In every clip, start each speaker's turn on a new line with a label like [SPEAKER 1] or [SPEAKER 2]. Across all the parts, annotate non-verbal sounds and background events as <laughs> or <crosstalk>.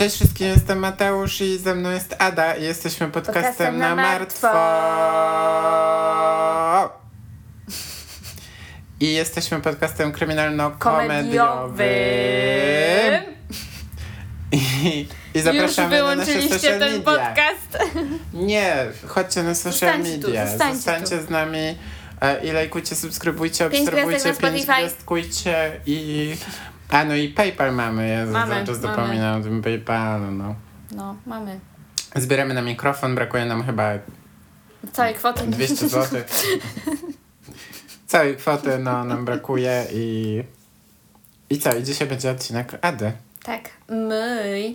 [SPEAKER 1] Cześć wszystkim, jestem Mateusz i ze mną jest Ada i jesteśmy podcastem,
[SPEAKER 2] Podcastem
[SPEAKER 1] na,
[SPEAKER 2] na
[SPEAKER 1] martwo. I jesteśmy podcastem kryminalno-komediowym. I, I
[SPEAKER 2] Już
[SPEAKER 1] zapraszamy na nasze social
[SPEAKER 2] ten
[SPEAKER 1] media.
[SPEAKER 2] podcast.
[SPEAKER 1] Nie, chodźcie na social
[SPEAKER 2] Zostańcie tu,
[SPEAKER 1] media.
[SPEAKER 2] zostańcie
[SPEAKER 1] Zostańcie
[SPEAKER 2] tu.
[SPEAKER 1] z nami e, i lajkujcie, subskrybujcie, obserwujcie, pięć gwiazdkujcie i... A no i PayPal mamy, ja
[SPEAKER 2] Mamy,
[SPEAKER 1] cały czas
[SPEAKER 2] mamy.
[SPEAKER 1] zapominam o tym PayPalu, no.
[SPEAKER 2] No, mamy.
[SPEAKER 1] Zbieramy na mikrofon, brakuje nam chyba
[SPEAKER 2] Całej kwoty.
[SPEAKER 1] 200 <laughs> zł. Całej kwoty no, nam brakuje i... I co? I dzisiaj będzie odcinek Ady.
[SPEAKER 2] Tak. My.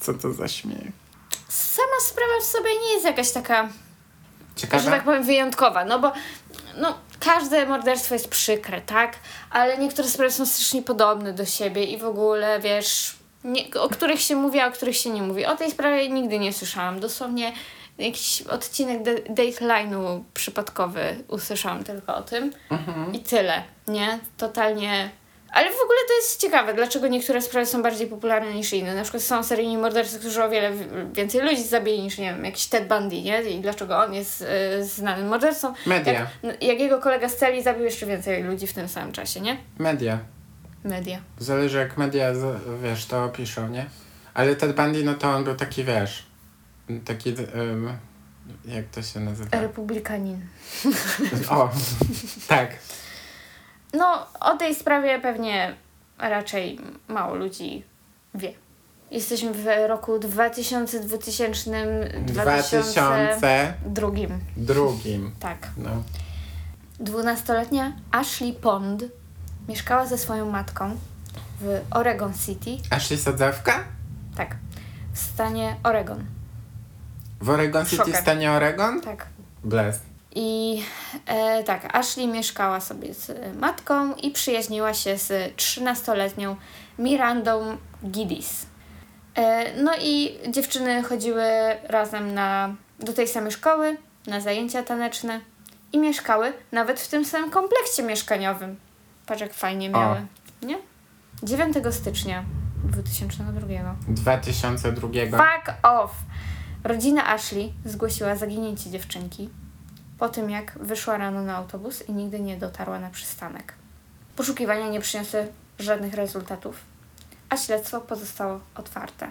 [SPEAKER 1] Co to za śmiech?
[SPEAKER 2] Sama sprawa w sobie nie jest jakaś taka,
[SPEAKER 1] Ciekawe?
[SPEAKER 2] że tak powiem, wyjątkowa. No bo no, każde morderstwo jest przykre, tak? Ale niektóre sprawy są strasznie podobne do siebie i w ogóle, wiesz, nie, o których się mówi, a o których się nie mówi. O tej sprawie nigdy nie słyszałam. Dosłownie jakiś odcinek de- Dateline'u przypadkowy usłyszałam tylko o tym.
[SPEAKER 1] Mhm.
[SPEAKER 2] I tyle, nie? Totalnie. Ale w ogóle to jest ciekawe, dlaczego niektóre sprawy są bardziej popularne niż inne. Na przykład są seryjni mordercy, którzy o wiele więcej ludzi zabili niż, nie wiem, jakiś Ted Bundy, nie? I dlaczego on jest y, znanym mordercą.
[SPEAKER 1] Media.
[SPEAKER 2] Jak, jak jego kolega z celi zabił jeszcze więcej ludzi w tym samym czasie, nie?
[SPEAKER 1] Media.
[SPEAKER 2] Media.
[SPEAKER 1] Zależy jak media, wiesz, to opiszą, nie? Ale Ted Bundy, no to on był taki, wiesz, taki, um, jak to się nazywa?
[SPEAKER 2] Republikanin.
[SPEAKER 1] O, tak.
[SPEAKER 2] No, o tej sprawie pewnie raczej mało ludzi wie. Jesteśmy w roku 2000, 2000, 2002.
[SPEAKER 1] 2002.
[SPEAKER 2] Tak.
[SPEAKER 1] No.
[SPEAKER 2] Dwunastoletnia Ashley Pond mieszkała ze swoją matką w Oregon City,
[SPEAKER 1] Ashley Sadzawka?
[SPEAKER 2] tak, w stanie Oregon,
[SPEAKER 1] W Oregon City,
[SPEAKER 2] Szoker.
[SPEAKER 1] stanie Oregon?
[SPEAKER 2] tak.
[SPEAKER 1] Bless.
[SPEAKER 2] I e, tak, Ashley mieszkała sobie z e, matką i przyjaźniła się z 13-letnią Mirandą Giddis. E, no i dziewczyny chodziły razem na, do tej samej szkoły, na zajęcia taneczne i mieszkały nawet w tym samym kompleksie mieszkaniowym. Patrz jak fajnie
[SPEAKER 1] O.
[SPEAKER 2] miały, nie? 9 stycznia 2002.
[SPEAKER 1] 2002.
[SPEAKER 2] Fuck off! Rodzina Ashley zgłosiła zaginięcie dziewczynki po tym, jak wyszła rano na autobus i nigdy nie dotarła na przystanek. Poszukiwania nie przyniosły żadnych rezultatów, a śledztwo pozostało otwarte.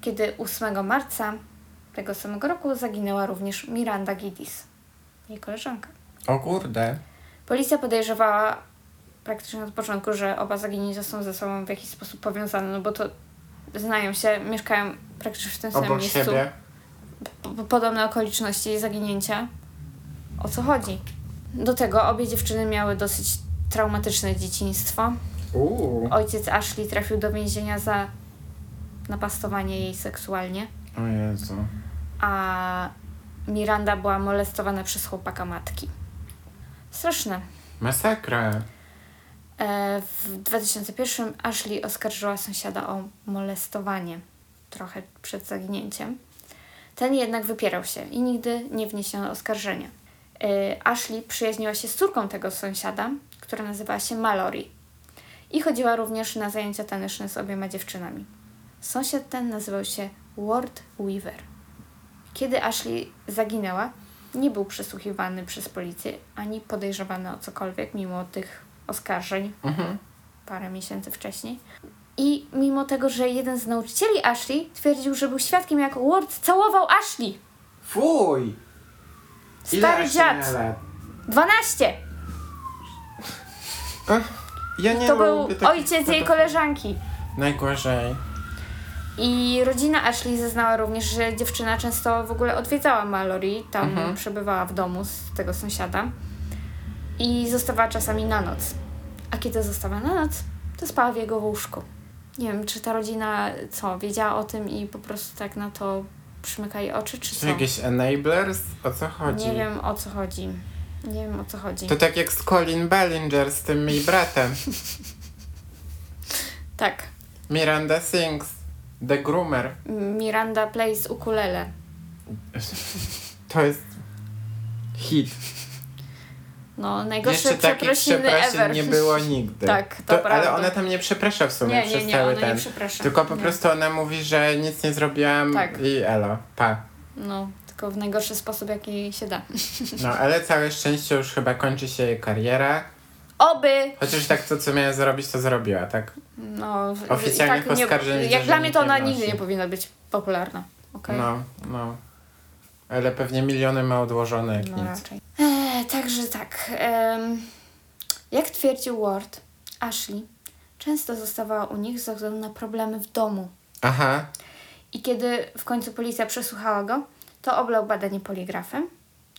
[SPEAKER 2] Kiedy 8 marca tego samego roku zaginęła również Miranda Giddis, jej koleżanka.
[SPEAKER 1] O kurde.
[SPEAKER 2] Policja podejrzewała praktycznie od początku, że oba zaginięcia są ze sobą w jakiś sposób powiązane, no bo to znają się, mieszkają praktycznie w tym samym
[SPEAKER 1] Obok
[SPEAKER 2] miejscu.
[SPEAKER 1] siebie.
[SPEAKER 2] P- podobne okoliczności zaginięcia. O co chodzi? Do tego obie dziewczyny miały dosyć traumatyczne dzieciństwo.
[SPEAKER 1] Uuu.
[SPEAKER 2] Ojciec Ashley trafił do więzienia za napastowanie jej seksualnie,
[SPEAKER 1] O Jezu.
[SPEAKER 2] a Miranda była molestowana przez chłopaka matki. Straszne.
[SPEAKER 1] Masakra.
[SPEAKER 2] E, W 2001 Ashley oskarżyła sąsiada o molestowanie trochę przed zaginięciem. Ten jednak wypierał się i nigdy nie wniesiono oskarżenia. E, Ashley przyjaźniła się z córką tego sąsiada, która nazywała się Mallory. I chodziła również na zajęcia taneczne z obiema dziewczynami. Sąsiad ten nazywał się Ward Weaver. Kiedy Ashley zaginęła, nie był przesłuchiwany przez policję ani podejrzewany o cokolwiek, mimo tych oskarżeń
[SPEAKER 1] Mhm.
[SPEAKER 2] parę miesięcy wcześniej. I mimo tego, że jeden z nauczycieli Ashley twierdził, że był świadkiem, jak Ward całował Ashley.
[SPEAKER 1] Fuj!
[SPEAKER 2] Stary
[SPEAKER 1] Ashley
[SPEAKER 2] dziad.
[SPEAKER 1] miała lat?
[SPEAKER 2] 12!
[SPEAKER 1] Ech, Ja nie
[SPEAKER 2] To
[SPEAKER 1] lubię
[SPEAKER 2] był
[SPEAKER 1] takich
[SPEAKER 2] ojciec jej koleżanki.
[SPEAKER 1] Najgorzej.
[SPEAKER 2] I rodzina Ashley zeznała również, że dziewczyna często w ogóle odwiedzała Mallory, tam
[SPEAKER 1] Mhm.
[SPEAKER 2] przebywała w domu z tego sąsiada i zostawała czasami na noc. A kiedy została na noc, to spała w jego łóżku. Nie wiem, czy ta rodzina co, wiedziała o tym i po prostu tak na to przymyka jej oczy, czy
[SPEAKER 1] Są
[SPEAKER 2] co?
[SPEAKER 1] jakieś enablers? O co chodzi?
[SPEAKER 2] Nie wiem o co chodzi. Nie wiem o co chodzi.
[SPEAKER 1] To tak jak z Colin Ballinger, z tym jej bratem. <laughs>
[SPEAKER 2] Tak.
[SPEAKER 1] Miranda Sings. The Groomer.
[SPEAKER 2] Miranda plays ukulele.
[SPEAKER 1] To jest hit.
[SPEAKER 2] No, najgorsze
[SPEAKER 1] Jeszcze takich
[SPEAKER 2] przeprosiny
[SPEAKER 1] przeprosin
[SPEAKER 2] ever.
[SPEAKER 1] nie było nigdy.
[SPEAKER 2] Tak, to
[SPEAKER 1] Ale
[SPEAKER 2] prawda.
[SPEAKER 1] ona tam nie przeprasza w sumie
[SPEAKER 2] Nie,
[SPEAKER 1] przez
[SPEAKER 2] nie, nie,
[SPEAKER 1] cały
[SPEAKER 2] ona
[SPEAKER 1] ten. Tylko po prostu ona mówi, że nic nie zrobiłam
[SPEAKER 2] Tak.
[SPEAKER 1] i elo, pa.
[SPEAKER 2] No, tylko w najgorszy sposób, jaki się da.
[SPEAKER 1] No, ale całe szczęście już chyba kończy się jej kariera.
[SPEAKER 2] Oby!
[SPEAKER 1] Chociaż tak to, co miała zrobić, to zrobiła, tak?
[SPEAKER 2] No, i tak nie,
[SPEAKER 1] oskarżeń widzę,
[SPEAKER 2] Jak dla mnie to ona nigdy nie powinna być popularna. Okej?
[SPEAKER 1] No, no. Ale pewnie miliony ma odłożone jak
[SPEAKER 2] No
[SPEAKER 1] nic.
[SPEAKER 2] raczej. Także tak. jak twierdził Ward, Ashley często zostawała u nich ze względu na problemy w domu.
[SPEAKER 1] Aha,
[SPEAKER 2] I kiedy w końcu policja przesłuchała go, to oblał badanie poligrafem.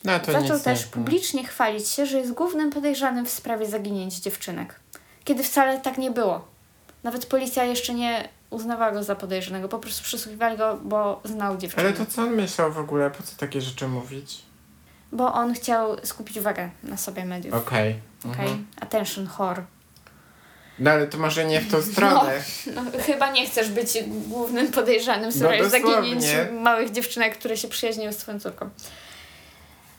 [SPEAKER 1] no to
[SPEAKER 2] Zaczął też
[SPEAKER 1] nie...
[SPEAKER 2] publicznie chwalić się, że jest głównym podejrzanym w sprawie zaginięć dziewczynek. Kiedy wcale tak nie było. Nawet policja jeszcze nie uznawała go za podejrzanego, po prostu przesłuchiwali go, bo znał dziewczynę.
[SPEAKER 1] Ale to co on myślał w ogóle? Po co takie rzeczy mówić?
[SPEAKER 2] Bo on chciał skupić uwagę na sobie mediów.
[SPEAKER 1] Okej.
[SPEAKER 2] Okej?
[SPEAKER 1] Mhm.
[SPEAKER 2] Attention whore.
[SPEAKER 1] No ale to może nie w tą <laughs> stronę.
[SPEAKER 2] No, chyba nie chcesz być głównym podejrzanym w
[SPEAKER 1] No
[SPEAKER 2] sprawie
[SPEAKER 1] dosłownie.
[SPEAKER 2] zaginięć małych dziewczynek, które się przyjaźniły z twoją córką.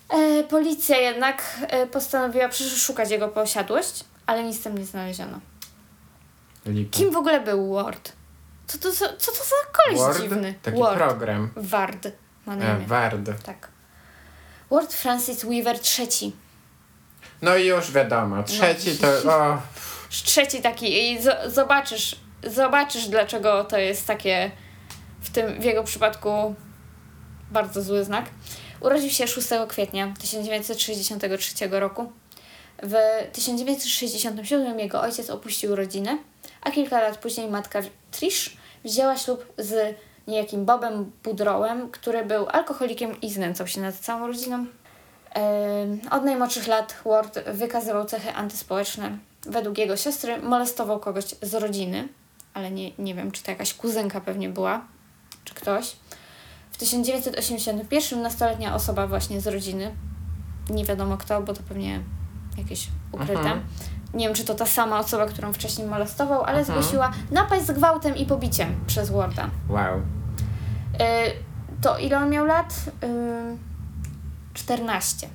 [SPEAKER 2] E, policja jednak e, postanowiła przeszukać jego posiadłość, ale nic tam nie znaleziono.
[SPEAKER 1] Lipa.
[SPEAKER 2] Kim w ogóle był Ward? Co to za, co to za koleś
[SPEAKER 1] Word?
[SPEAKER 2] dziwny?
[SPEAKER 1] Taki
[SPEAKER 2] Ward.
[SPEAKER 1] program.
[SPEAKER 2] Ward ma na
[SPEAKER 1] E. Ward.
[SPEAKER 2] Tak. Ward Francis Weaver III.
[SPEAKER 1] No i już wiadomo. Trzeci to... O,
[SPEAKER 2] Trzeci taki i zo- zobaczysz, zobaczysz dlaczego to jest takie w tym w jego przypadku bardzo zły znak. Urodził się 6 kwietnia 1963 roku. W 1967 jego ojciec opuścił rodzinę, a kilka lat później matka Trish wzięła ślub z niejakim Bobem Budrołem, który był alkoholikiem i znęcał się nad całą rodziną. Od najmłodszych lat Ward wykazywał cechy antyspołeczne. Według jego siostry molestował kogoś z rodziny, ale nie, nie wiem, czy to jakaś kuzynka pewnie była, czy ktoś. W 1981 nastoletnia osoba właśnie z rodziny, nie wiadomo kto, bo to pewnie jakieś ukryte.
[SPEAKER 1] Mhm.
[SPEAKER 2] Nie wiem, czy to ta sama osoba, którą wcześniej molestował, ale
[SPEAKER 1] Mhm.
[SPEAKER 2] zgłosiła napaść z gwałtem i pobiciem przez Warda.
[SPEAKER 1] Wow.
[SPEAKER 2] Y, to ile on miał lat? Y, 14.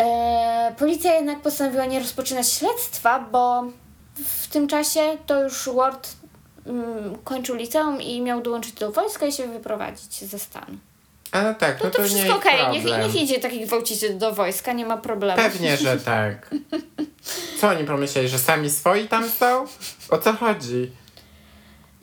[SPEAKER 2] E, policja jednak postanowiła nie rozpoczynać śledztwa, bo w tym czasie to już Ward mm, kończył liceum i miał dołączyć do wojska i się wyprowadzić ze stanu.
[SPEAKER 1] A no tak, no,
[SPEAKER 2] No to,
[SPEAKER 1] nie
[SPEAKER 2] wszystko okej, niech,
[SPEAKER 1] problem.
[SPEAKER 2] niech idzie taki gwałciciel do wojska, nie ma problemu.
[SPEAKER 1] Pewnie, że <laughs> tak. Co oni pomyśleli, że sami swoi tam są? O co chodzi?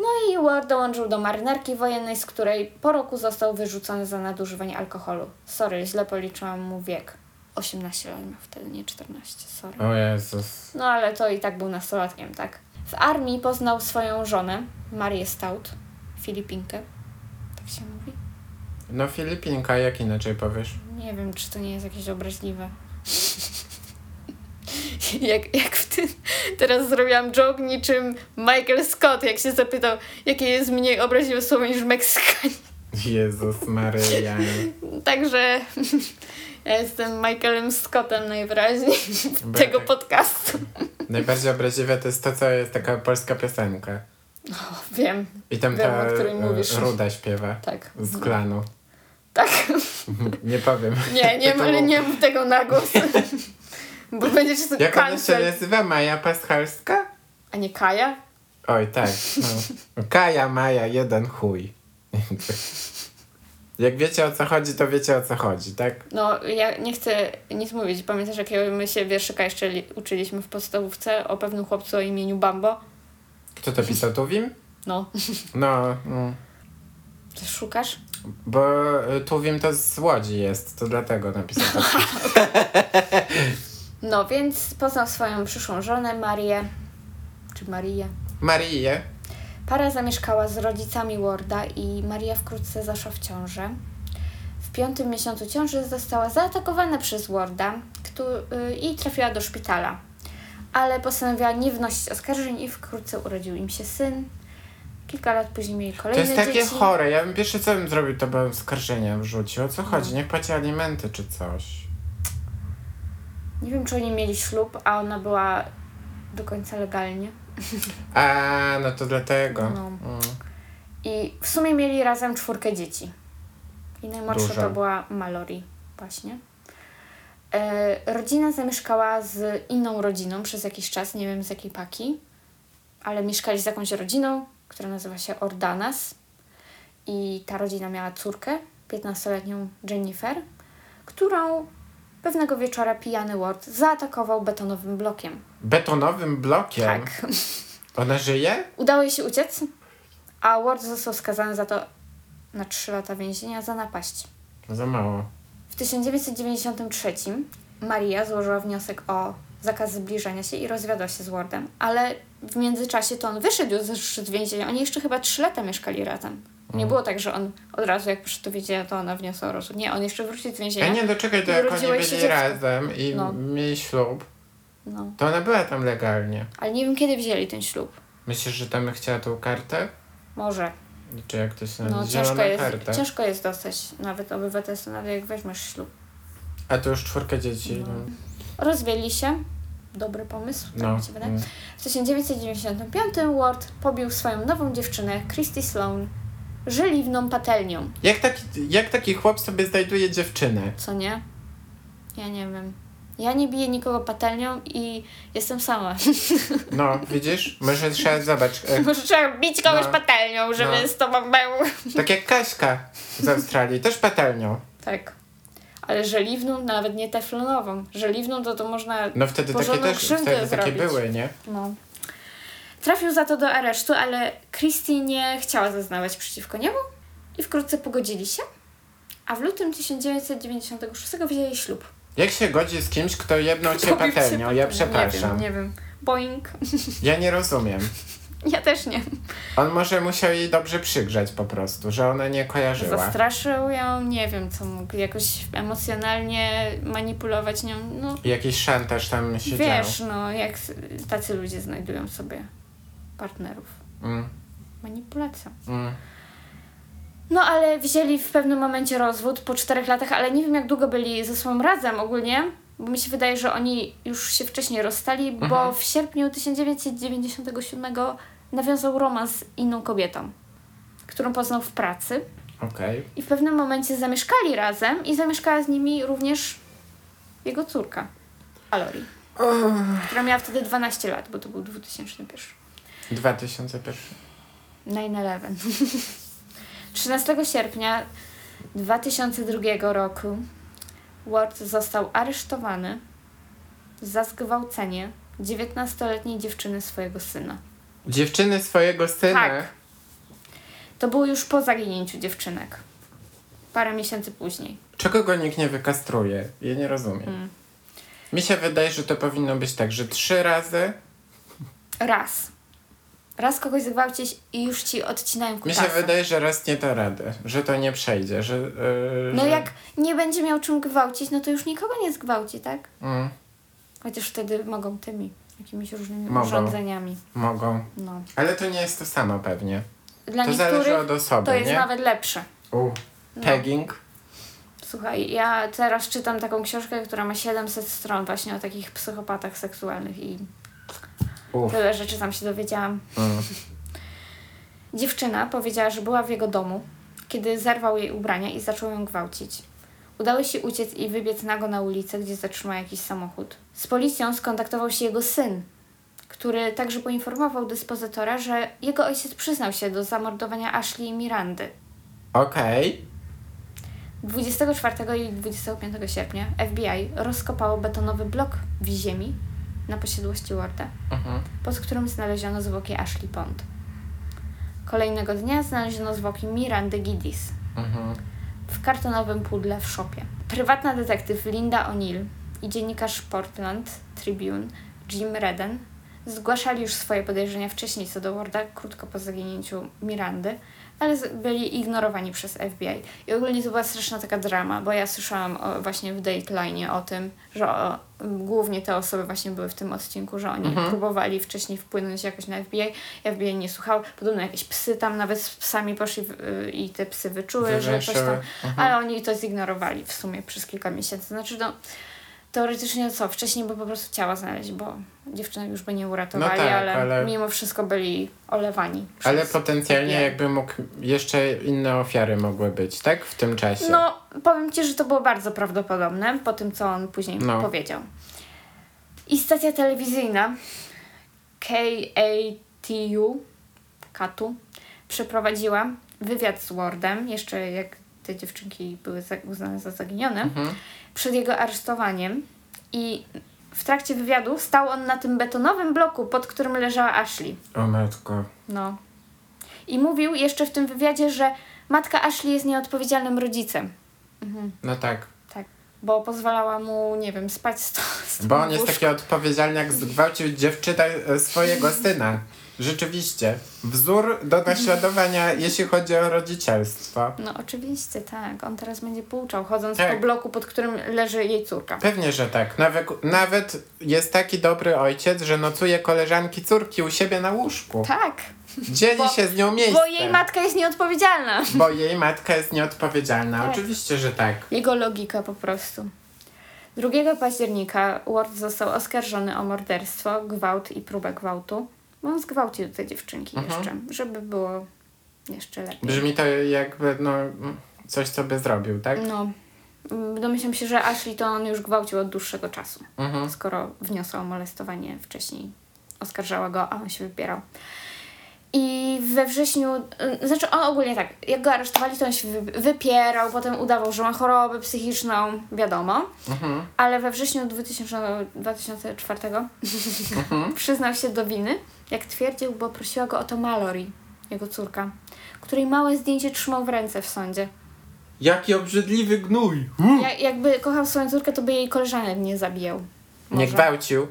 [SPEAKER 2] No i Ward dołączył do marynarki wojennej, z której po roku został wyrzucony za nadużywanie alkoholu. Sorry, źle policzyłam mu wiek. 18 lat miał wtedy, nie 14, sorry.
[SPEAKER 1] O Jezus.
[SPEAKER 2] No ale to i tak był nastolatkiem, tak? W armii poznał swoją żonę, Marię Stout, Filipinkę. Tak się mówi?
[SPEAKER 1] No Filipinka, jak inaczej powiesz?
[SPEAKER 2] Nie wiem, czy to nie jest jakieś obraźliwe. <laughs> <laughs> jak, jak w tym... Teraz zrobiłam joke niczym Michael Scott, jak się zapytał, jakie jest mniej obraźliwe słowo niż Meksykanin.
[SPEAKER 1] Jezus Maryja. <laughs>
[SPEAKER 2] Także <laughs> ja jestem Michaelem Scottem najwyraźniej
[SPEAKER 1] Bo
[SPEAKER 2] tego
[SPEAKER 1] tak-
[SPEAKER 2] podcastu.
[SPEAKER 1] Najbardziej obraźliwe to jest to, co jest taka polska piosenka.
[SPEAKER 2] O, wiem,
[SPEAKER 1] I tam
[SPEAKER 2] Wiem,
[SPEAKER 1] ta
[SPEAKER 2] o
[SPEAKER 1] e,
[SPEAKER 2] mówisz.
[SPEAKER 1] Ruda śpiewa.
[SPEAKER 2] tak.
[SPEAKER 1] Z klanu.
[SPEAKER 2] Tak.
[SPEAKER 1] Nie powiem.
[SPEAKER 2] Nie, nie, ale nie mów tego na głos. Bo będziesz sobie
[SPEAKER 1] Jak ona się
[SPEAKER 2] cancel.
[SPEAKER 1] nazywa? Maja Paschalska?
[SPEAKER 2] A nie Kaja?
[SPEAKER 1] Oj, tak. No. Kaja, Maja, jeden chuj. Jak wiecie o co chodzi, to wiecie o co chodzi, tak?
[SPEAKER 2] No, ja nie chcę nic mówić. Pamiętasz, jakiego my się wierszyka jeszcze li- uczyliśmy w podstawówce o pewnym chłopcu o imieniu Bambo?
[SPEAKER 1] Kto to pisał, Tuwim?
[SPEAKER 2] No,
[SPEAKER 1] No, mm.
[SPEAKER 2] ty szukasz?
[SPEAKER 1] bo y, Tuwim to z Łodzi jest, to dlatego napisał tak. <laughs> <laughs>
[SPEAKER 2] No, więc poznał swoją przyszłą żonę, Marię. Czy Marię?
[SPEAKER 1] Mariję.
[SPEAKER 2] Para zamieszkała z rodzicami Warda i Maria wkrótce zaszła w ciążę. W piątym miesiącu ciąży została zaatakowana przez Warda któ- i trafiła do szpitala. Ale postanowiła nie wnosić oskarżeń i wkrótce urodził im się syn. Kilka lat później mieli
[SPEAKER 1] To
[SPEAKER 2] kolejne
[SPEAKER 1] jest takie
[SPEAKER 2] dzieci.
[SPEAKER 1] chore. Ja bym pierwsze co bym zrobił, to bym skarżenia wrzucił. O co chodzi? Niech płaci alimenty czy coś.
[SPEAKER 2] Nie wiem, czy oni mieli ślub, a ona była do końca legalnie. <laughs>
[SPEAKER 1] A, no to dlatego.
[SPEAKER 2] No.
[SPEAKER 1] Mm.
[SPEAKER 2] I w sumie mieli razem czwórkę dzieci. I najmłodsza
[SPEAKER 1] Dużo.
[SPEAKER 2] to była Mallory właśnie. E, rodzina zamieszkała z inną rodziną przez jakiś czas, nie wiem z jakiej paki, ale mieszkali z jakąś rodziną, która nazywa się Ordanas. I ta rodzina miała córkę, 15-letnią Jennifer, którą pewnego wieczora pijany Ward zaatakował betonowym blokiem.
[SPEAKER 1] Betonowym blokiem?
[SPEAKER 2] Tak.
[SPEAKER 1] Ona żyje?
[SPEAKER 2] Udało jej się uciec, a Ward został skazany za to na 3 lata więzienia za napaść.
[SPEAKER 1] Za mało.
[SPEAKER 2] W 1993 Maria złożyła wniosek o zakaz zbliżania się i rozwiodła się z Wardem, ale w międzyczasie to on wyszedł już z więzienia. Oni jeszcze chyba 3 lata mieszkali razem. Nie było tak, że on od razu jak przyszedł do więzienia, to ona wniosła o rozwód. Nie, on jeszcze wrócił z więzienia.
[SPEAKER 1] A nie, doczekaj, to
[SPEAKER 2] I
[SPEAKER 1] jak oni byli
[SPEAKER 2] dziecko.
[SPEAKER 1] razem i
[SPEAKER 2] No.
[SPEAKER 1] mieli ślub,
[SPEAKER 2] No,
[SPEAKER 1] to ona była tam legalnie.
[SPEAKER 2] ale nie wiem kiedy wzięli ten ślub.
[SPEAKER 1] Myślisz, że tam chciała tą kartę?
[SPEAKER 2] Może.
[SPEAKER 1] Czy jak to się
[SPEAKER 2] No,
[SPEAKER 1] nazywa?
[SPEAKER 2] ciężko
[SPEAKER 1] Zielona
[SPEAKER 2] jest,
[SPEAKER 1] karta.
[SPEAKER 2] ciężko jest dostać nawet obywatelstwo, nawet jak weźmiesz ślub.
[SPEAKER 1] A to już czwórka dzieci.
[SPEAKER 2] No.
[SPEAKER 1] No.
[SPEAKER 2] Rozwiedli się. Dobry pomysł, tak
[SPEAKER 1] No.
[SPEAKER 2] mi się wydaje.
[SPEAKER 1] mm.
[SPEAKER 2] W 1995 Ward pobił swoją nową dziewczynę, Christy Sloan, żeliwną patelnią.
[SPEAKER 1] Jak, taki, jak taki chłop sobie znajduje dziewczynę?
[SPEAKER 2] Co nie? Ja nie wiem. Ja nie biję nikogo patelnią i jestem sama. <laughs>
[SPEAKER 1] No, widzisz? Może trzeba zobacz. E,
[SPEAKER 2] Może trzeba bić kogoś
[SPEAKER 1] No.
[SPEAKER 2] patelnią, żeby
[SPEAKER 1] No.
[SPEAKER 2] z tobą był. <laughs>
[SPEAKER 1] tak jak Kaśka z Australii, też patelnią.
[SPEAKER 2] Tak. Ale żeliwną, nawet nie teflonową. Żeliwną to to można...
[SPEAKER 1] No wtedy takie też wtedy takie
[SPEAKER 2] zrobić.
[SPEAKER 1] były, nie?
[SPEAKER 2] No. Trafił za to do aresztu, ale Christie nie chciała zeznawać przeciwko niemu i wkrótce pogodzili się. A w lutym 1996 wzięli ślub.
[SPEAKER 1] Jak się godzi z kimś, kto jedną cię patelnią? Ja przepraszam.
[SPEAKER 2] Nie wiem, nie wiem. Boing. <laughs>
[SPEAKER 1] Ja nie rozumiem.
[SPEAKER 2] Ja też nie.
[SPEAKER 1] On może musiał jej dobrze przygrzać po prostu, że ona nie kojarzyła.
[SPEAKER 2] Zastraszył ją, nie wiem co mógł, jakoś emocjonalnie manipulować nią. No
[SPEAKER 1] Jakiś szantaż tam się
[SPEAKER 2] wiesz, no jak tacy ludzie znajdują sobie partnerów.
[SPEAKER 1] Mm,
[SPEAKER 2] Manipulacja.
[SPEAKER 1] mm.
[SPEAKER 2] No ale wzięli w pewnym momencie rozwód po czterech latach, ale nie wiem jak długo byli ze sobą razem ogólnie, bo mi się wydaje, że oni już się wcześniej rozstali, bo
[SPEAKER 1] Mhm.
[SPEAKER 2] w sierpniu 1997 nawiązał romans z inną kobietą, którą poznał w pracy
[SPEAKER 1] Okej.
[SPEAKER 2] i w pewnym momencie zamieszkali razem i zamieszkała z nimi również jego córka, Alori, która miała wtedy 12 lat, bo to był 2001.
[SPEAKER 1] 2001.
[SPEAKER 2] 9-11. 13 sierpnia 2002 roku Ward został aresztowany za zgwałcenie 19-letniej dziewczyny swojego syna.
[SPEAKER 1] Dziewczyny swojego syna.
[SPEAKER 2] Tak. To było już po zaginięciu dziewczynek. Parę miesięcy później.
[SPEAKER 1] Czego go nikt nie wykastruje? Ja nie rozumiem.
[SPEAKER 2] Mm.
[SPEAKER 1] Mi się wydaje, że to powinno być tak, że trzy razy.
[SPEAKER 2] Raz. Raz kogoś zgwałcić i już ci odcinają
[SPEAKER 1] Mi
[SPEAKER 2] kutasy.
[SPEAKER 1] się wydaje, że raz nie da rady, że to nie przejdzie, że. Yy,
[SPEAKER 2] No
[SPEAKER 1] że...
[SPEAKER 2] jak nie będzie miał czym gwałcić, no to już nikogo nie zgwałci, tak?
[SPEAKER 1] Mm,
[SPEAKER 2] Chociaż wtedy mogą tymi jakimiś różnymi
[SPEAKER 1] Mogą.
[SPEAKER 2] urządzeniami.
[SPEAKER 1] mogą.
[SPEAKER 2] No.
[SPEAKER 1] Ale to nie jest to samo pewnie.
[SPEAKER 2] Dla
[SPEAKER 1] to zależy od osoby,
[SPEAKER 2] to jest
[SPEAKER 1] nie?
[SPEAKER 2] nawet lepsze.
[SPEAKER 1] U.
[SPEAKER 2] No.
[SPEAKER 1] Pegging.
[SPEAKER 2] Słuchaj, ja teraz czytam taką książkę, która ma 700 stron właśnie o takich psychopatach seksualnych i
[SPEAKER 1] Uf.
[SPEAKER 2] tyle rzeczy tam się dowiedziałam.
[SPEAKER 1] Mm.
[SPEAKER 2] Dziewczyna powiedziała, że była w jego domu, kiedy zerwał jej ubrania i zaczął ją gwałcić. Udało się uciec i wybiec nago na ulicę, gdzie zatrzymał jakiś samochód. Z policją skontaktował się jego syn, który także poinformował dyspozytora, że jego ojciec przyznał się do zamordowania Ashley i Mirandy.
[SPEAKER 1] Okej.
[SPEAKER 2] 24 i 25 sierpnia FBI rozkopało betonowy blok w ziemi na posiadłości Warda,
[SPEAKER 1] Mhm.
[SPEAKER 2] pod którym znaleziono zwłoki Ashley Pond. Kolejnego dnia znaleziono zwłoki Mirandy Giddis
[SPEAKER 1] Mhm.
[SPEAKER 2] w kartonowym pudle w szopie. Prywatna detektyw Linda O'Neill i dziennikarz Portland Tribune Jim Redden zgłaszali już swoje podejrzenia wcześniej co do Warda, krótko po zaginięciu Mirandy, ale byli ignorowani przez FBI. I ogólnie to była straszna taka drama, bo ja słyszałam o, właśnie w Dateline o tym, że o, głównie te osoby właśnie były w tym odcinku, że oni
[SPEAKER 1] Mhm.
[SPEAKER 2] próbowali wcześniej wpłynąć jakoś na FBI, FBI nie słuchał, podobno jakieś psy tam nawet z psami poszli w, i te psy wyczuły, że coś tam.
[SPEAKER 1] Mhm.
[SPEAKER 2] ale oni to zignorowali w sumie przez kilka miesięcy. Znaczy, no, Teoretycznie co, wcześniej by po prostu ciała znaleźć, bo dziewczyny już by nie uratowali,
[SPEAKER 1] No tak,
[SPEAKER 2] ale,
[SPEAKER 1] ale-
[SPEAKER 2] mimo wszystko byli olewani.
[SPEAKER 1] Ale potencjalnie jakby mógł, jeszcze inne ofiary mogły być, tak? W tym czasie.
[SPEAKER 2] No, powiem Ci, że to było bardzo prawdopodobne po tym, co on później
[SPEAKER 1] No.
[SPEAKER 2] powiedział. I stacja telewizyjna KATU, KATU przeprowadziła wywiad z Wardem, jeszcze jak te dziewczynki były uznane za zaginione,
[SPEAKER 1] Mhm.
[SPEAKER 2] Przed jego aresztowaniem. I w trakcie wywiadu stał on na tym betonowym bloku, pod którym leżała Ashley.
[SPEAKER 1] O matko.
[SPEAKER 2] No. I mówił jeszcze w tym wywiadzie, że matka Ashley jest nieodpowiedzialnym rodzicem. Mhm.
[SPEAKER 1] No tak.
[SPEAKER 2] Bo pozwalała mu, nie wiem, spać z, to, z
[SPEAKER 1] Bo on jest taki odpowiedzialny, jak zgwałcił dziewczynę e, swojego <laughs> syna. Rzeczywiście. Wzór do naśladowania, jeśli chodzi o rodzicielstwo.
[SPEAKER 2] No oczywiście, tak. On teraz będzie pouczał, chodząc
[SPEAKER 1] Tak.
[SPEAKER 2] po bloku, pod którym leży jej córka.
[SPEAKER 1] Pewnie, że tak. Nawet, nawet jest taki dobry ojciec, że nocuje koleżanki córki u siebie na łóżku.
[SPEAKER 2] Tak,
[SPEAKER 1] Dzieli
[SPEAKER 2] Bo-
[SPEAKER 1] się z nią miejscem.
[SPEAKER 2] bo jej matka jest nieodpowiedzialna.
[SPEAKER 1] Bo jej matka jest nieodpowiedzialna.
[SPEAKER 2] Tak.
[SPEAKER 1] Oczywiście, że tak.
[SPEAKER 2] Jego logika po prostu. 2 października Ward został oskarżony o morderstwo, gwałt i próbę gwałtu. Bo on zgwałcił te dziewczynki
[SPEAKER 1] Mhm.
[SPEAKER 2] jeszcze, żeby było jeszcze lepiej.
[SPEAKER 1] Brzmi to jakby, no, coś, co by zrobił, tak?
[SPEAKER 2] No, domyślam się, że Ashley to on już gwałcił od dłuższego czasu.
[SPEAKER 1] Mhm.
[SPEAKER 2] skoro wniosła o molestowanie wcześniej. Oskarżała go, a on się wypierał. I we wrześniu, y, znaczy on ogólnie tak, jak go aresztowali, to on się wy- wypierał, potem udawał, że ma chorobę psychiczną, wiadomo.
[SPEAKER 1] Mhm.
[SPEAKER 2] Ale we wrześniu 2000, 2004
[SPEAKER 1] Mhm. <laughs>
[SPEAKER 2] przyznał się do winy, jak twierdził, bo prosiła go o to Mallory, jego córka, której małe zdjęcie trzymał w ręce w sądzie.
[SPEAKER 1] Jaki obrzydliwy gnój!
[SPEAKER 2] Ja, jakby kochał swoją córkę, to by jej koleżanek nie zabijał.
[SPEAKER 1] Nie
[SPEAKER 2] Może.
[SPEAKER 1] gwałcił,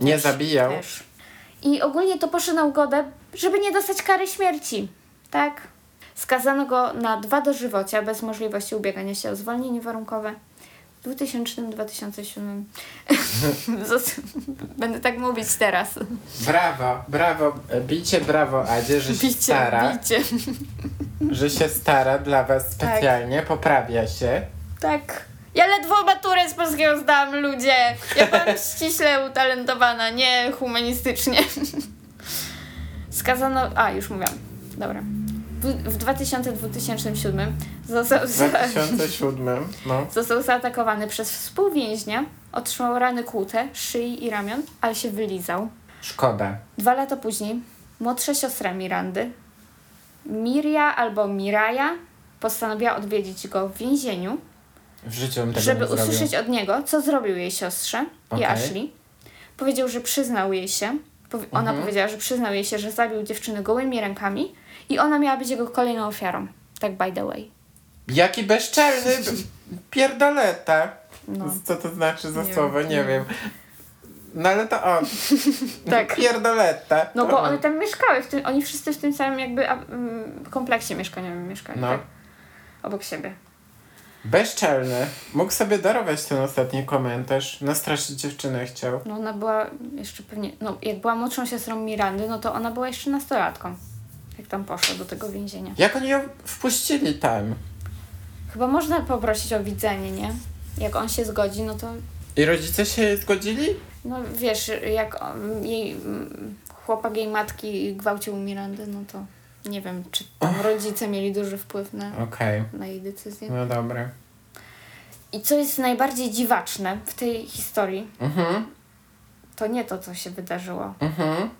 [SPEAKER 1] nie
[SPEAKER 2] Też,
[SPEAKER 1] zabijał.
[SPEAKER 2] Też. I ogólnie to poszło na ugodę, żeby nie dostać kary śmierci. Tak? Skazano go na dwa dożywocia bez możliwości ubiegania się o zwolnienie warunkowe. W 2000-2007. <laughs> Zos- Będę tak mówić teraz.
[SPEAKER 1] Brawo, brawo, bicie brawo Adzie, że się
[SPEAKER 2] Bicie,
[SPEAKER 1] stara,
[SPEAKER 2] bicie.
[SPEAKER 1] że się stara dla was specjalnie, poprawia się.
[SPEAKER 2] Tak. Ja ledwo maturę z polskiego zdałam, ludzie. Ja byłam <laughs> ściśle utalentowana, nie humanistycznie. <laughs> Skazano... A, już mówiłam. Dobra. W, w 2000-2007 został,
[SPEAKER 1] W
[SPEAKER 2] za,
[SPEAKER 1] 2007, no.
[SPEAKER 2] został zaatakowany przez współwięźnia. Otrzymał rany kłute, szyi i ramion, ale się wylizał.
[SPEAKER 1] Szkoda.
[SPEAKER 2] Dwa lata później młodsza siostra Mirandy, Miria albo Miraja, postanowiła odwiedzić go w więzieniu
[SPEAKER 1] W życiu bym tego
[SPEAKER 2] żeby
[SPEAKER 1] zrobił.
[SPEAKER 2] usłyszeć od niego, co zrobił jej siostrze i
[SPEAKER 1] Okej.
[SPEAKER 2] Ashley. Powiedział, że przyznał jej się, powi- ona
[SPEAKER 1] Mhm.
[SPEAKER 2] powiedziała, że przyznał jej się, że zabił dziewczynę gołymi rękami i ona miała być jego kolejną ofiarą. Tak by the way.
[SPEAKER 1] Jaki bezczelny <laughs> pierdoleta.
[SPEAKER 2] No.
[SPEAKER 1] Co to znaczy za
[SPEAKER 2] Nie
[SPEAKER 1] słowo?
[SPEAKER 2] wiem,
[SPEAKER 1] Nie, wiem. No ale to on. <laughs>
[SPEAKER 2] Tak.
[SPEAKER 1] Pierdoleta.
[SPEAKER 2] No bo
[SPEAKER 1] on.
[SPEAKER 2] one tam mieszkały, w tym, oni wszyscy w tym samym jakby a, mm, kompleksie mieszkaniowym mieszkali,
[SPEAKER 1] No.
[SPEAKER 2] tak? Obok siebie.
[SPEAKER 1] Bezczelny. Mógł sobie darować ten ostatni komentarz. Nastraszyć dziewczynę chciał.
[SPEAKER 2] No ona była jeszcze pewnie, no jak była młodszą siostrą Mirandy, no to ona była jeszcze nastolatką. Jak tam poszła do tego więzienia.
[SPEAKER 1] Jak oni ją wpuścili tam?
[SPEAKER 2] Chyba można poprosić o widzenie, nie? Jak on się zgodzi, no to
[SPEAKER 1] I rodzice się zgodzili?
[SPEAKER 2] No wiesz, jak on, jej chłopak jej matki gwałcił Mirandę, no to nie wiem, czy tam rodzice mieli duży wpływ na,
[SPEAKER 1] Okej.
[SPEAKER 2] na jej decyzję.
[SPEAKER 1] No dobra.
[SPEAKER 2] I co jest najbardziej dziwaczne w tej historii,
[SPEAKER 1] Mhm.
[SPEAKER 2] to nie to, co się wydarzyło
[SPEAKER 1] Mhm.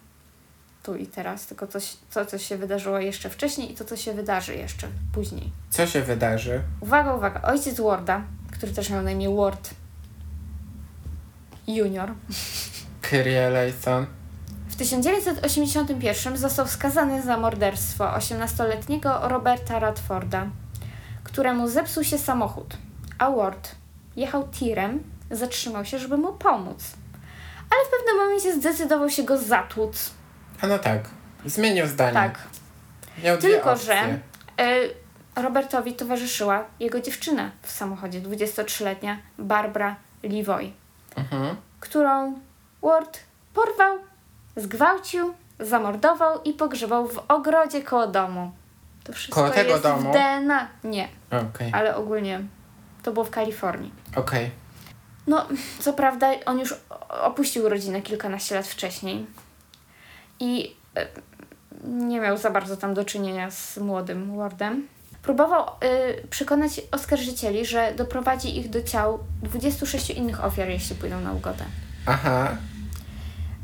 [SPEAKER 2] tu i teraz, tylko coś, to, co się wydarzyło jeszcze wcześniej i to, co się wydarzy jeszcze później.
[SPEAKER 1] Co się wydarzy?
[SPEAKER 2] Uwaga, uwaga, ojciec Warda, który też miał na imię Ward Junior,
[SPEAKER 1] Kyrie Eleison.
[SPEAKER 2] W 1981 został skazany za morderstwo 18-letniego Roberta Radforda, któremu zepsuł się samochód, a Ward jechał tirem, zatrzymał się, żeby mu pomóc. Ale w pewnym momencie zdecydował się go zatłuc.
[SPEAKER 1] A no tak. Zmienił zdanie.
[SPEAKER 2] Tak.
[SPEAKER 1] Miał
[SPEAKER 2] Tylko, że y, Robertowi towarzyszyła jego dziewczyna w samochodzie, 23-letnia Barbara Levoy,
[SPEAKER 1] Mhm.
[SPEAKER 2] którą Ward porwał, zgwałcił, zamordował i pogrzebał w ogrodzie koło domu. To wszystko
[SPEAKER 1] Koło tego
[SPEAKER 2] jest
[SPEAKER 1] domu?
[SPEAKER 2] w DNA. Nie,
[SPEAKER 1] Okej.
[SPEAKER 2] ale ogólnie to było w Kalifornii.
[SPEAKER 1] Okej.
[SPEAKER 2] No, co prawda, on już opuścił rodzinę kilkanaście lat wcześniej i e, nie miał za bardzo tam do czynienia z młodym Wardem. Próbował y, przekonać oskarżycieli, że doprowadzi ich do ciał 26 innych ofiar, jeśli pójdą na ugodę.
[SPEAKER 1] Aha.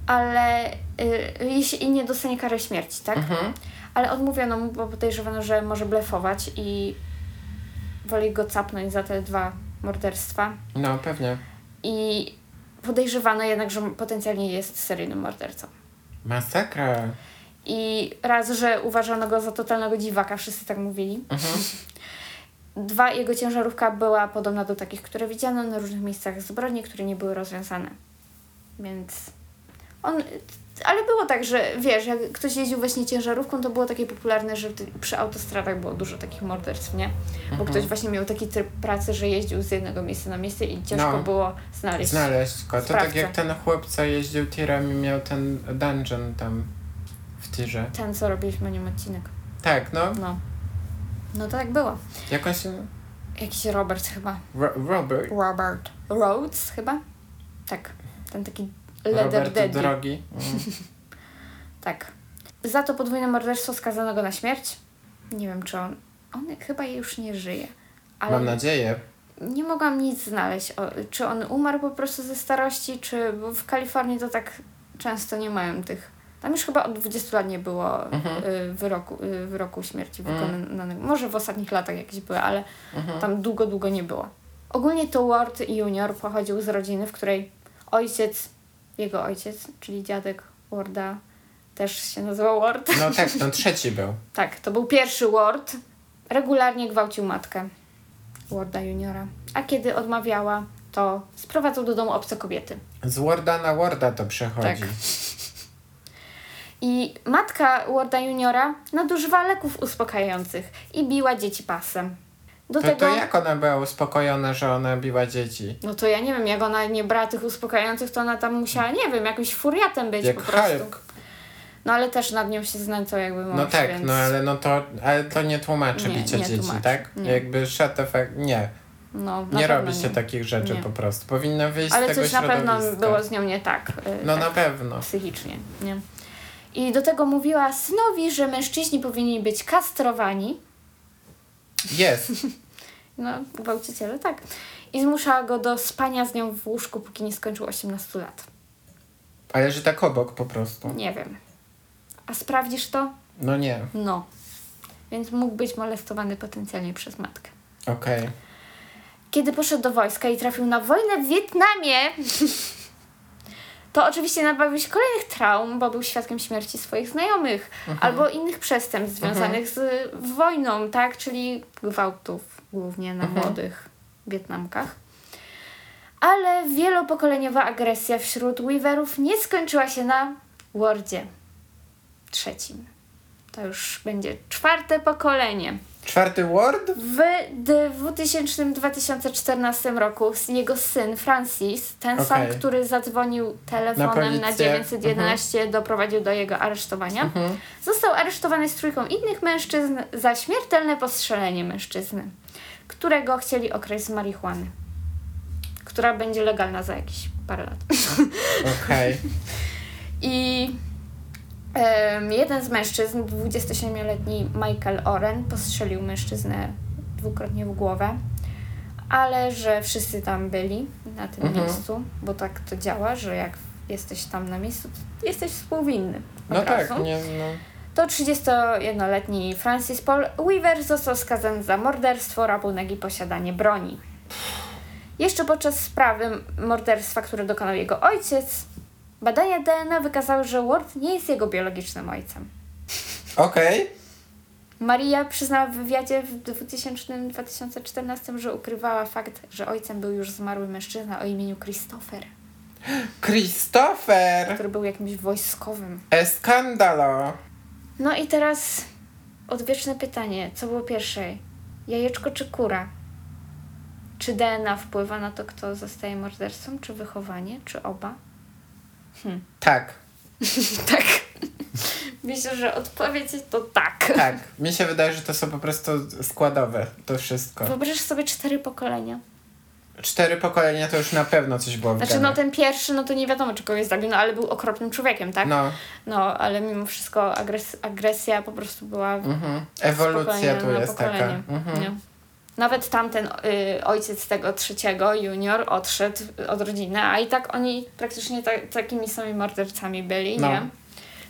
[SPEAKER 2] Ale y, jeśli nie dostanie kary śmierci, tak?
[SPEAKER 1] Mhm.
[SPEAKER 2] Ale odmówiono mu, bo podejrzewano, że może blefować i woli go capnąć za te dwa morderstwa.
[SPEAKER 1] No, pewnie.
[SPEAKER 2] I podejrzewano jednak, że potencjalnie jest seryjnym mordercą.
[SPEAKER 1] Masakra.
[SPEAKER 2] I raz, że uważano go za totalnego dziwaka, wszyscy tak mówili.
[SPEAKER 1] Mhm. <laughs>
[SPEAKER 2] Dwa, jego ciężarówka była podobna do takich, które widziano na różnych miejscach zbrodni, które nie były rozwiązane. Więc on... Ale było tak, że wiesz, jak ktoś jeździł właśnie ciężarówką, to było takie popularne, że przy autostradach było dużo takich morderstw, nie? Bo
[SPEAKER 1] Mhm.
[SPEAKER 2] ktoś właśnie miał taki tryb pracy, że jeździł z jednego miejsca na miejsce i ciężko
[SPEAKER 1] No.
[SPEAKER 2] było znaleźć.
[SPEAKER 1] Znaleźć go. To tak jak ten chłop, co jeździł tirem i miał ten dungeon tam w tirze.
[SPEAKER 2] Ten, co robiliśmy o nim odcinek.
[SPEAKER 1] Tak, no.
[SPEAKER 2] No. No to tak było.
[SPEAKER 1] Jak on się...
[SPEAKER 2] Jakiś Robert chyba.
[SPEAKER 1] Ro Robert.
[SPEAKER 2] Robert Rhodes chyba? Tak. Ten taki leather
[SPEAKER 1] Robert
[SPEAKER 2] daddy.
[SPEAKER 1] drogi. Mm. <laughs>
[SPEAKER 2] Tak. Za to podwójne morderstwo skazano go na śmierć. Nie wiem, czy on... On chyba już nie żyje. Ale
[SPEAKER 1] Mam nadzieję.
[SPEAKER 2] nie mogłam nic znaleźć. O, czy on umarł po prostu ze starości, czy... Bo w Kalifornii to tak często nie mają tych... Tam już chyba od 20 lat nie było
[SPEAKER 1] Mhm.
[SPEAKER 2] y, wyroku, y, wyroku śmierci
[SPEAKER 1] Mm.
[SPEAKER 2] wykonanego. Może w ostatnich latach jakieś były, ale
[SPEAKER 1] Mhm.
[SPEAKER 2] tam długo, długo nie było. Ogólnie to Ward Junior pochodził z rodziny, w której ojciec, jego ojciec, czyli dziadek Warda, też się nazywał Ward.
[SPEAKER 1] No <laughs> tak, no trzeci był.
[SPEAKER 2] Tak, to był pierwszy Ward. Regularnie gwałcił matkę Warda Juniora. A kiedy odmawiała, to sprowadzał do domu obce kobiety.
[SPEAKER 1] Z Warda na Warda to przechodzi.
[SPEAKER 2] Tak. I matka Warda Juniora nadużywa leków uspokajających i biła dzieci pasem. Do
[SPEAKER 1] To,
[SPEAKER 2] tego...
[SPEAKER 1] to jak ona była uspokojona, że ona biła dzieci?
[SPEAKER 2] No to ja nie wiem, jak ona nie brała tych uspokajających, to ona tam musiała, nie wiem, jakimś furiatem być
[SPEAKER 1] Jak
[SPEAKER 2] po prostu.
[SPEAKER 1] Hulk.
[SPEAKER 2] No ale też nad nią się znęcał jakby mąż,
[SPEAKER 1] No tak,
[SPEAKER 2] więc...
[SPEAKER 1] no ale no to, ale to nie tłumaczy
[SPEAKER 2] Nie,
[SPEAKER 1] bicia
[SPEAKER 2] nie
[SPEAKER 1] dzieci,
[SPEAKER 2] tłumaczy.
[SPEAKER 1] tak?
[SPEAKER 2] Nie.
[SPEAKER 1] Jakby shut fuck, nie.
[SPEAKER 2] No,
[SPEAKER 1] Nie robi się
[SPEAKER 2] nie.
[SPEAKER 1] takich rzeczy
[SPEAKER 2] Nie.
[SPEAKER 1] po prostu. Powinna wyjść z
[SPEAKER 2] Ale
[SPEAKER 1] tego
[SPEAKER 2] coś na pewno było z nią nie tak. y,
[SPEAKER 1] No
[SPEAKER 2] tak
[SPEAKER 1] na pewno.
[SPEAKER 2] Psychicznie, nie? I do tego mówiła synowi, że mężczyźni powinni być kastrowani.
[SPEAKER 1] Jest. <laughs>
[SPEAKER 2] No, gwałciciele, tak. I zmuszała go do spania z nią w łóżku, póki nie skończył 18 lat.
[SPEAKER 1] Ale że tak obok po prostu.
[SPEAKER 2] Nie wiem. A sprawdzisz to?
[SPEAKER 1] No nie.
[SPEAKER 2] No. Więc mógł być molestowany potencjalnie przez matkę.
[SPEAKER 1] Okej.
[SPEAKER 2] Kiedy poszedł do wojska i trafił na wojnę w Wietnamie, <laughs> to oczywiście nabawił się kolejnych traum, bo był świadkiem śmierci swoich znajomych albo innych przestępstw związanych z wojną, tak? Czyli gwałtów głównie na młodych Wietnamkach. Ale wielopokoleniowa agresja wśród Weaverów nie skończyła się na Wardzie trzecim. To już będzie czwarte pokolenie.
[SPEAKER 1] Czwarty Ward?
[SPEAKER 2] W 2000-2014 roku jego syn Francis, ten sam,
[SPEAKER 1] Okej.
[SPEAKER 2] który zadzwonił telefonem na,
[SPEAKER 1] policję.
[SPEAKER 2] 911, doprowadził do jego aresztowania,
[SPEAKER 1] Mhm.
[SPEAKER 2] został aresztowany z trójką innych mężczyzn za śmiertelne postrzelenie mężczyzny, którego chcieli okraść z marihuany, która będzie legalna za jakieś parę lat.
[SPEAKER 1] Okej. <laughs>
[SPEAKER 2] I em, jeden z mężczyzn, 27-letni Michael Oren, postrzelił mężczyznę dwukrotnie w głowę, ale że wszyscy tam byli na tym
[SPEAKER 1] Mhm.
[SPEAKER 2] miejscu, bo tak to działa, że jak jesteś tam na miejscu, to jesteś współwinny.
[SPEAKER 1] No
[SPEAKER 2] od
[SPEAKER 1] tak,
[SPEAKER 2] razu.
[SPEAKER 1] nie, no.
[SPEAKER 2] To 31-letni Francis Paul Weaver został skazany za morderstwo, rabunek i posiadanie broni. Jeszcze podczas sprawy morderstwa, które dokonał jego ojciec, badania DNA wykazały, że Ward nie jest jego biologicznym ojcem.
[SPEAKER 1] Okej.
[SPEAKER 2] Maria przyznała w wywiadzie w 2000-2014, że ukrywała fakt, że ojcem był już zmarły mężczyzna o imieniu Christopher, <gasps>
[SPEAKER 1] Christopher!
[SPEAKER 2] który był jakimś wojskowym.
[SPEAKER 1] Eskandalo!
[SPEAKER 2] No i teraz odwieczne pytanie, co było pierwsze? Jajeczko czy kura? Czy DNA wpływa na to, kto zostaje mordercą, czy wychowanie, czy oba?
[SPEAKER 1] Tak, <laughs>
[SPEAKER 2] Tak. Myślę, że odpowiedź to tak.
[SPEAKER 1] tak. Mi się wydaje, że to są po prostu składowe, to wszystko.
[SPEAKER 2] Wyobraź sobie cztery pokolenia.
[SPEAKER 1] cztery pokolenia to już na pewno coś było w
[SPEAKER 2] Znaczy, no ten pierwszy, no to nie wiadomo, czy kogoś zabił, no ale był okropnym człowiekiem, tak?
[SPEAKER 1] No,
[SPEAKER 2] No, ale mimo wszystko agres- agresja po prostu była
[SPEAKER 1] mhm. ewolucja tu jest taka. Mhm.
[SPEAKER 2] Nie. Nawet tamten y, ojciec tego trzeciego, junior, odszedł od rodziny, a i tak oni praktycznie ta, takimi samymi mordercami byli,
[SPEAKER 1] No.
[SPEAKER 2] nie?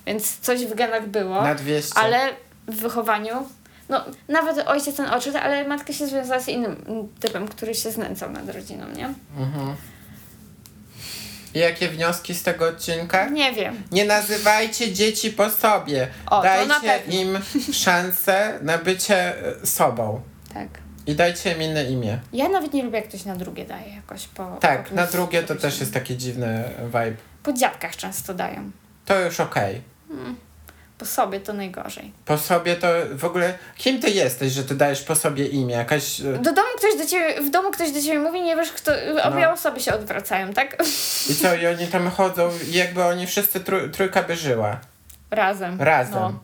[SPEAKER 2] Więc coś w genach było,
[SPEAKER 1] Na 200.
[SPEAKER 2] ale w wychowaniu, no nawet ojciec ten odszedł, ale matka się związała z innym typem, który się znęcał nad rodziną, nie?
[SPEAKER 1] Mhm. I jakie wnioski z tego odcinka?
[SPEAKER 2] Nie wiem.
[SPEAKER 1] Nie nazywajcie dzieci po sobie.
[SPEAKER 2] O,
[SPEAKER 1] dajcie im szansę na bycie e, sobą.
[SPEAKER 2] Tak.
[SPEAKER 1] I dajcie im inne imię.
[SPEAKER 2] Ja nawet nie lubię, jak ktoś na drugie daje jakoś po...
[SPEAKER 1] Tak,
[SPEAKER 2] po
[SPEAKER 1] na drugie to też jest taki dziwny vibe.
[SPEAKER 2] Po dziadkach często dają.
[SPEAKER 1] To już okej.
[SPEAKER 2] Po sobie to najgorzej.
[SPEAKER 1] Po sobie to w ogóle. Kim ty jesteś, że ty dajesz po sobie imię? Jakaś. e,
[SPEAKER 2] Do domu ktoś do ciebie, w domu ktoś do ciebie mówi, nie wiesz kto, obie
[SPEAKER 1] No.
[SPEAKER 2] osoby się odwracają, tak?
[SPEAKER 1] I co, i oni tam chodzą, i jakby oni wszyscy trój, trójka by żyła.
[SPEAKER 2] Razem.
[SPEAKER 1] Razem.
[SPEAKER 2] No.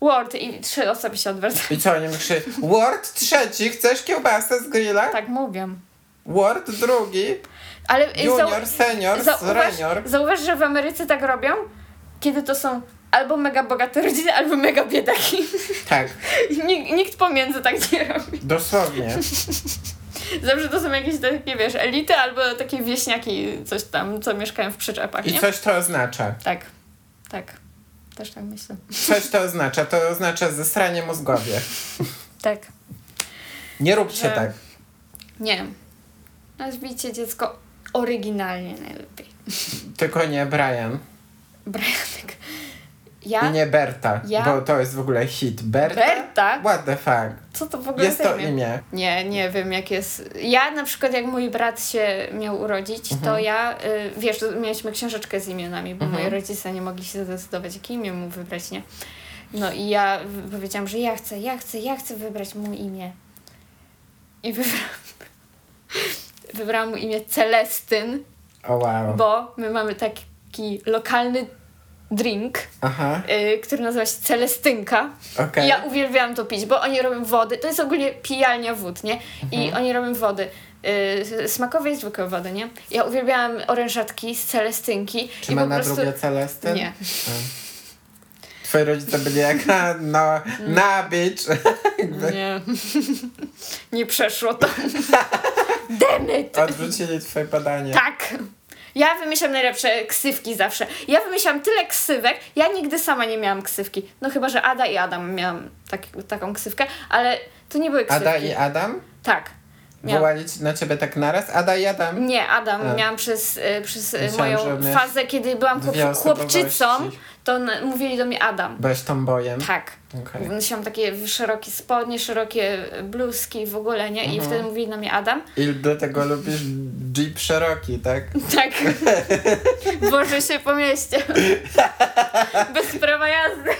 [SPEAKER 2] Word i trzy osoby się odwracają.
[SPEAKER 1] I co, oni krzy Ward trzeci, chcesz kiełbasę z grilla?
[SPEAKER 2] Tak mówią.
[SPEAKER 1] Ward drugi,
[SPEAKER 2] Ale
[SPEAKER 1] junior, senior,
[SPEAKER 2] zauważ,
[SPEAKER 1] senior.
[SPEAKER 2] zauważ, że w Ameryce tak robią, kiedy to są albo mega bogate rodziny, albo mega biedaki.
[SPEAKER 1] Tak,
[SPEAKER 2] nikt, nikt pomiędzy tak nie robi.
[SPEAKER 1] dosłownie. <laughs>
[SPEAKER 2] Zawsze to są jakieś takie, wiesz, elity albo takie wieśniaki, coś tam, co mieszkają w przyczepach,
[SPEAKER 1] I
[SPEAKER 2] nie?
[SPEAKER 1] coś to oznacza.
[SPEAKER 2] Tak, tak. Też tak myślę.
[SPEAKER 1] Coś to oznacza. To oznacza zesranie mózgowie. <laughs>
[SPEAKER 2] Tak.
[SPEAKER 1] Nie róbcie
[SPEAKER 2] Że-
[SPEAKER 1] tak.
[SPEAKER 2] Nie. Nazwijcie dziecko oryginalnie najlepiej.
[SPEAKER 1] Tylko nie Brian.
[SPEAKER 2] Brianek.
[SPEAKER 1] I
[SPEAKER 2] Ja?
[SPEAKER 1] nie Berta,
[SPEAKER 2] Ja?
[SPEAKER 1] bo to jest w ogóle hit. Berta?
[SPEAKER 2] Berta?
[SPEAKER 1] What the fuck?
[SPEAKER 2] Co to w ogóle
[SPEAKER 1] Jest
[SPEAKER 2] za
[SPEAKER 1] to imię.
[SPEAKER 2] Nie, nie wiem jak jest. Ja na przykład jak mój brat się miał urodzić, to
[SPEAKER 1] Mhm.
[SPEAKER 2] ja, y, wiesz, to mieliśmy książeczkę z imionami, bo
[SPEAKER 1] Mhm.
[SPEAKER 2] moi rodzice nie mogli się zdecydować, jakie imię mu wybrać, nie? No i ja powiedziałam, że ja chcę, ja chcę, ja chcę wybrać mu imię. I wybrałam, wybrałam mu imię Celestyn,
[SPEAKER 1] O wow.
[SPEAKER 2] bo my mamy taki lokalny drink, y, który nazywa się Celestynka.
[SPEAKER 1] okej.
[SPEAKER 2] I ja uwielbiam to pić, bo oni robią wody. To jest ogólnie pijalnia wód, nie? I
[SPEAKER 1] Mhm.
[SPEAKER 2] oni robią wody. Y, smakowe i zwykłe wody, nie? Ja uwielbiałam orężatki z celestynki.
[SPEAKER 1] Czy
[SPEAKER 2] i
[SPEAKER 1] ma
[SPEAKER 2] po
[SPEAKER 1] na
[SPEAKER 2] prostu...
[SPEAKER 1] drugie Celestyn?
[SPEAKER 2] Nie.
[SPEAKER 1] Twoi rodzice byli jak, "A, no, na bitch. <laughs>
[SPEAKER 2] Nie. <laughs> Nie przeszło to. <laughs> Demet!
[SPEAKER 1] Odwrócili twoje badanie.
[SPEAKER 2] Tak! Ja wymyślam najlepsze ksywki zawsze. Ja wymyślam tyle ksywek. Ja nigdy sama nie miałam ksywki. No chyba, że Ada i Adam miałam tak, taką ksywkę, ale to nie były ksywki.
[SPEAKER 1] Ada i Adam?
[SPEAKER 2] Tak. Miałam.
[SPEAKER 1] Wołali na ciebie tak naraz? Ada i Adam?
[SPEAKER 2] Nie, Adam.
[SPEAKER 1] A.
[SPEAKER 2] Miałam przez, y, przez y,
[SPEAKER 1] Myślałam,
[SPEAKER 2] moją fazę, kiedy byłam chłop, chłopczycą, to mówili do mnie Adam.
[SPEAKER 1] Byłeś tombojem?
[SPEAKER 2] Tak.
[SPEAKER 1] Okej.
[SPEAKER 2] Nosiłam takie szerokie spodnie, szerokie bluzki w ogóle, nie? I
[SPEAKER 1] Mhm.
[SPEAKER 2] wtedy mówili na mnie Adam.
[SPEAKER 1] I do tego lubisz Jeep Cherokee, tak? <laughs>
[SPEAKER 2] Tak. Boże się po mieście. <laughs> Bez prawa jazdy.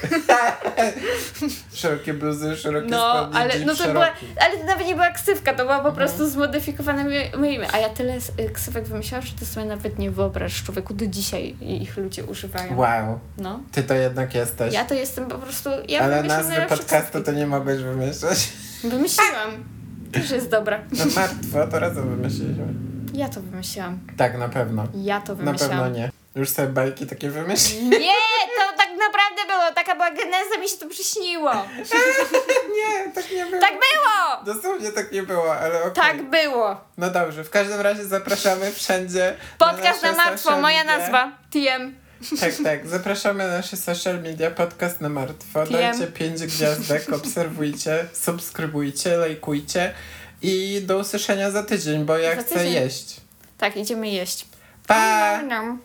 [SPEAKER 2] <laughs>
[SPEAKER 1] Szerokie bluzy, szerokie
[SPEAKER 2] No,
[SPEAKER 1] spodnie,
[SPEAKER 2] ale,
[SPEAKER 1] Jeep
[SPEAKER 2] no to była,
[SPEAKER 1] Cherokee.
[SPEAKER 2] ale to nawet nie była ksywka, to była po
[SPEAKER 1] Mhm.
[SPEAKER 2] prostu zmodyfikowane moje, imię. A ja tyle y, ksywek wymyślałam, że to sobie nawet nie wyobrażasz człowieku. Do dzisiaj ich ludzie używają.
[SPEAKER 1] Wow,
[SPEAKER 2] No.
[SPEAKER 1] ty to jednak jesteś.
[SPEAKER 2] Ja to jestem po prostu. Ja
[SPEAKER 1] ale
[SPEAKER 2] wymyślam
[SPEAKER 1] nazwy podcastu to nie mogłeś wymyśleć.
[SPEAKER 2] Wymyśliłam. Też jest dobra.
[SPEAKER 1] No martwo, to razem wymyśliliśmy.
[SPEAKER 2] Ja to wymyśliłam.
[SPEAKER 1] Tak, na pewno.
[SPEAKER 2] Ja to
[SPEAKER 1] Na
[SPEAKER 2] wymyśliłam.
[SPEAKER 1] pewno nie. Już sobie bajki takie wymyślić?
[SPEAKER 2] Nie, to tak naprawdę było. Taka była geneza, mi się to przyśniło. <laughs>
[SPEAKER 1] Nie, tak nie było.
[SPEAKER 2] Tak było!
[SPEAKER 1] Dosłownie tak nie było, ale okej.
[SPEAKER 2] Tak było.
[SPEAKER 1] No dobrze, w każdym razie zapraszamy wszędzie.
[SPEAKER 2] Podcast na
[SPEAKER 1] nasze
[SPEAKER 2] martwo, moja nazwa. TM.
[SPEAKER 1] Tak, tak. Zapraszamy na nasze social media, podcast na martwo.
[SPEAKER 2] TM.
[SPEAKER 1] Dajcie pięć gwiazdek, obserwujcie, subskrybujcie, lajkujcie i do usłyszenia za tydzień, bo ja
[SPEAKER 2] Za
[SPEAKER 1] chcę
[SPEAKER 2] tydzień.
[SPEAKER 1] jeść.
[SPEAKER 2] Tak, idziemy jeść.
[SPEAKER 1] Pa!
[SPEAKER 2] Nom.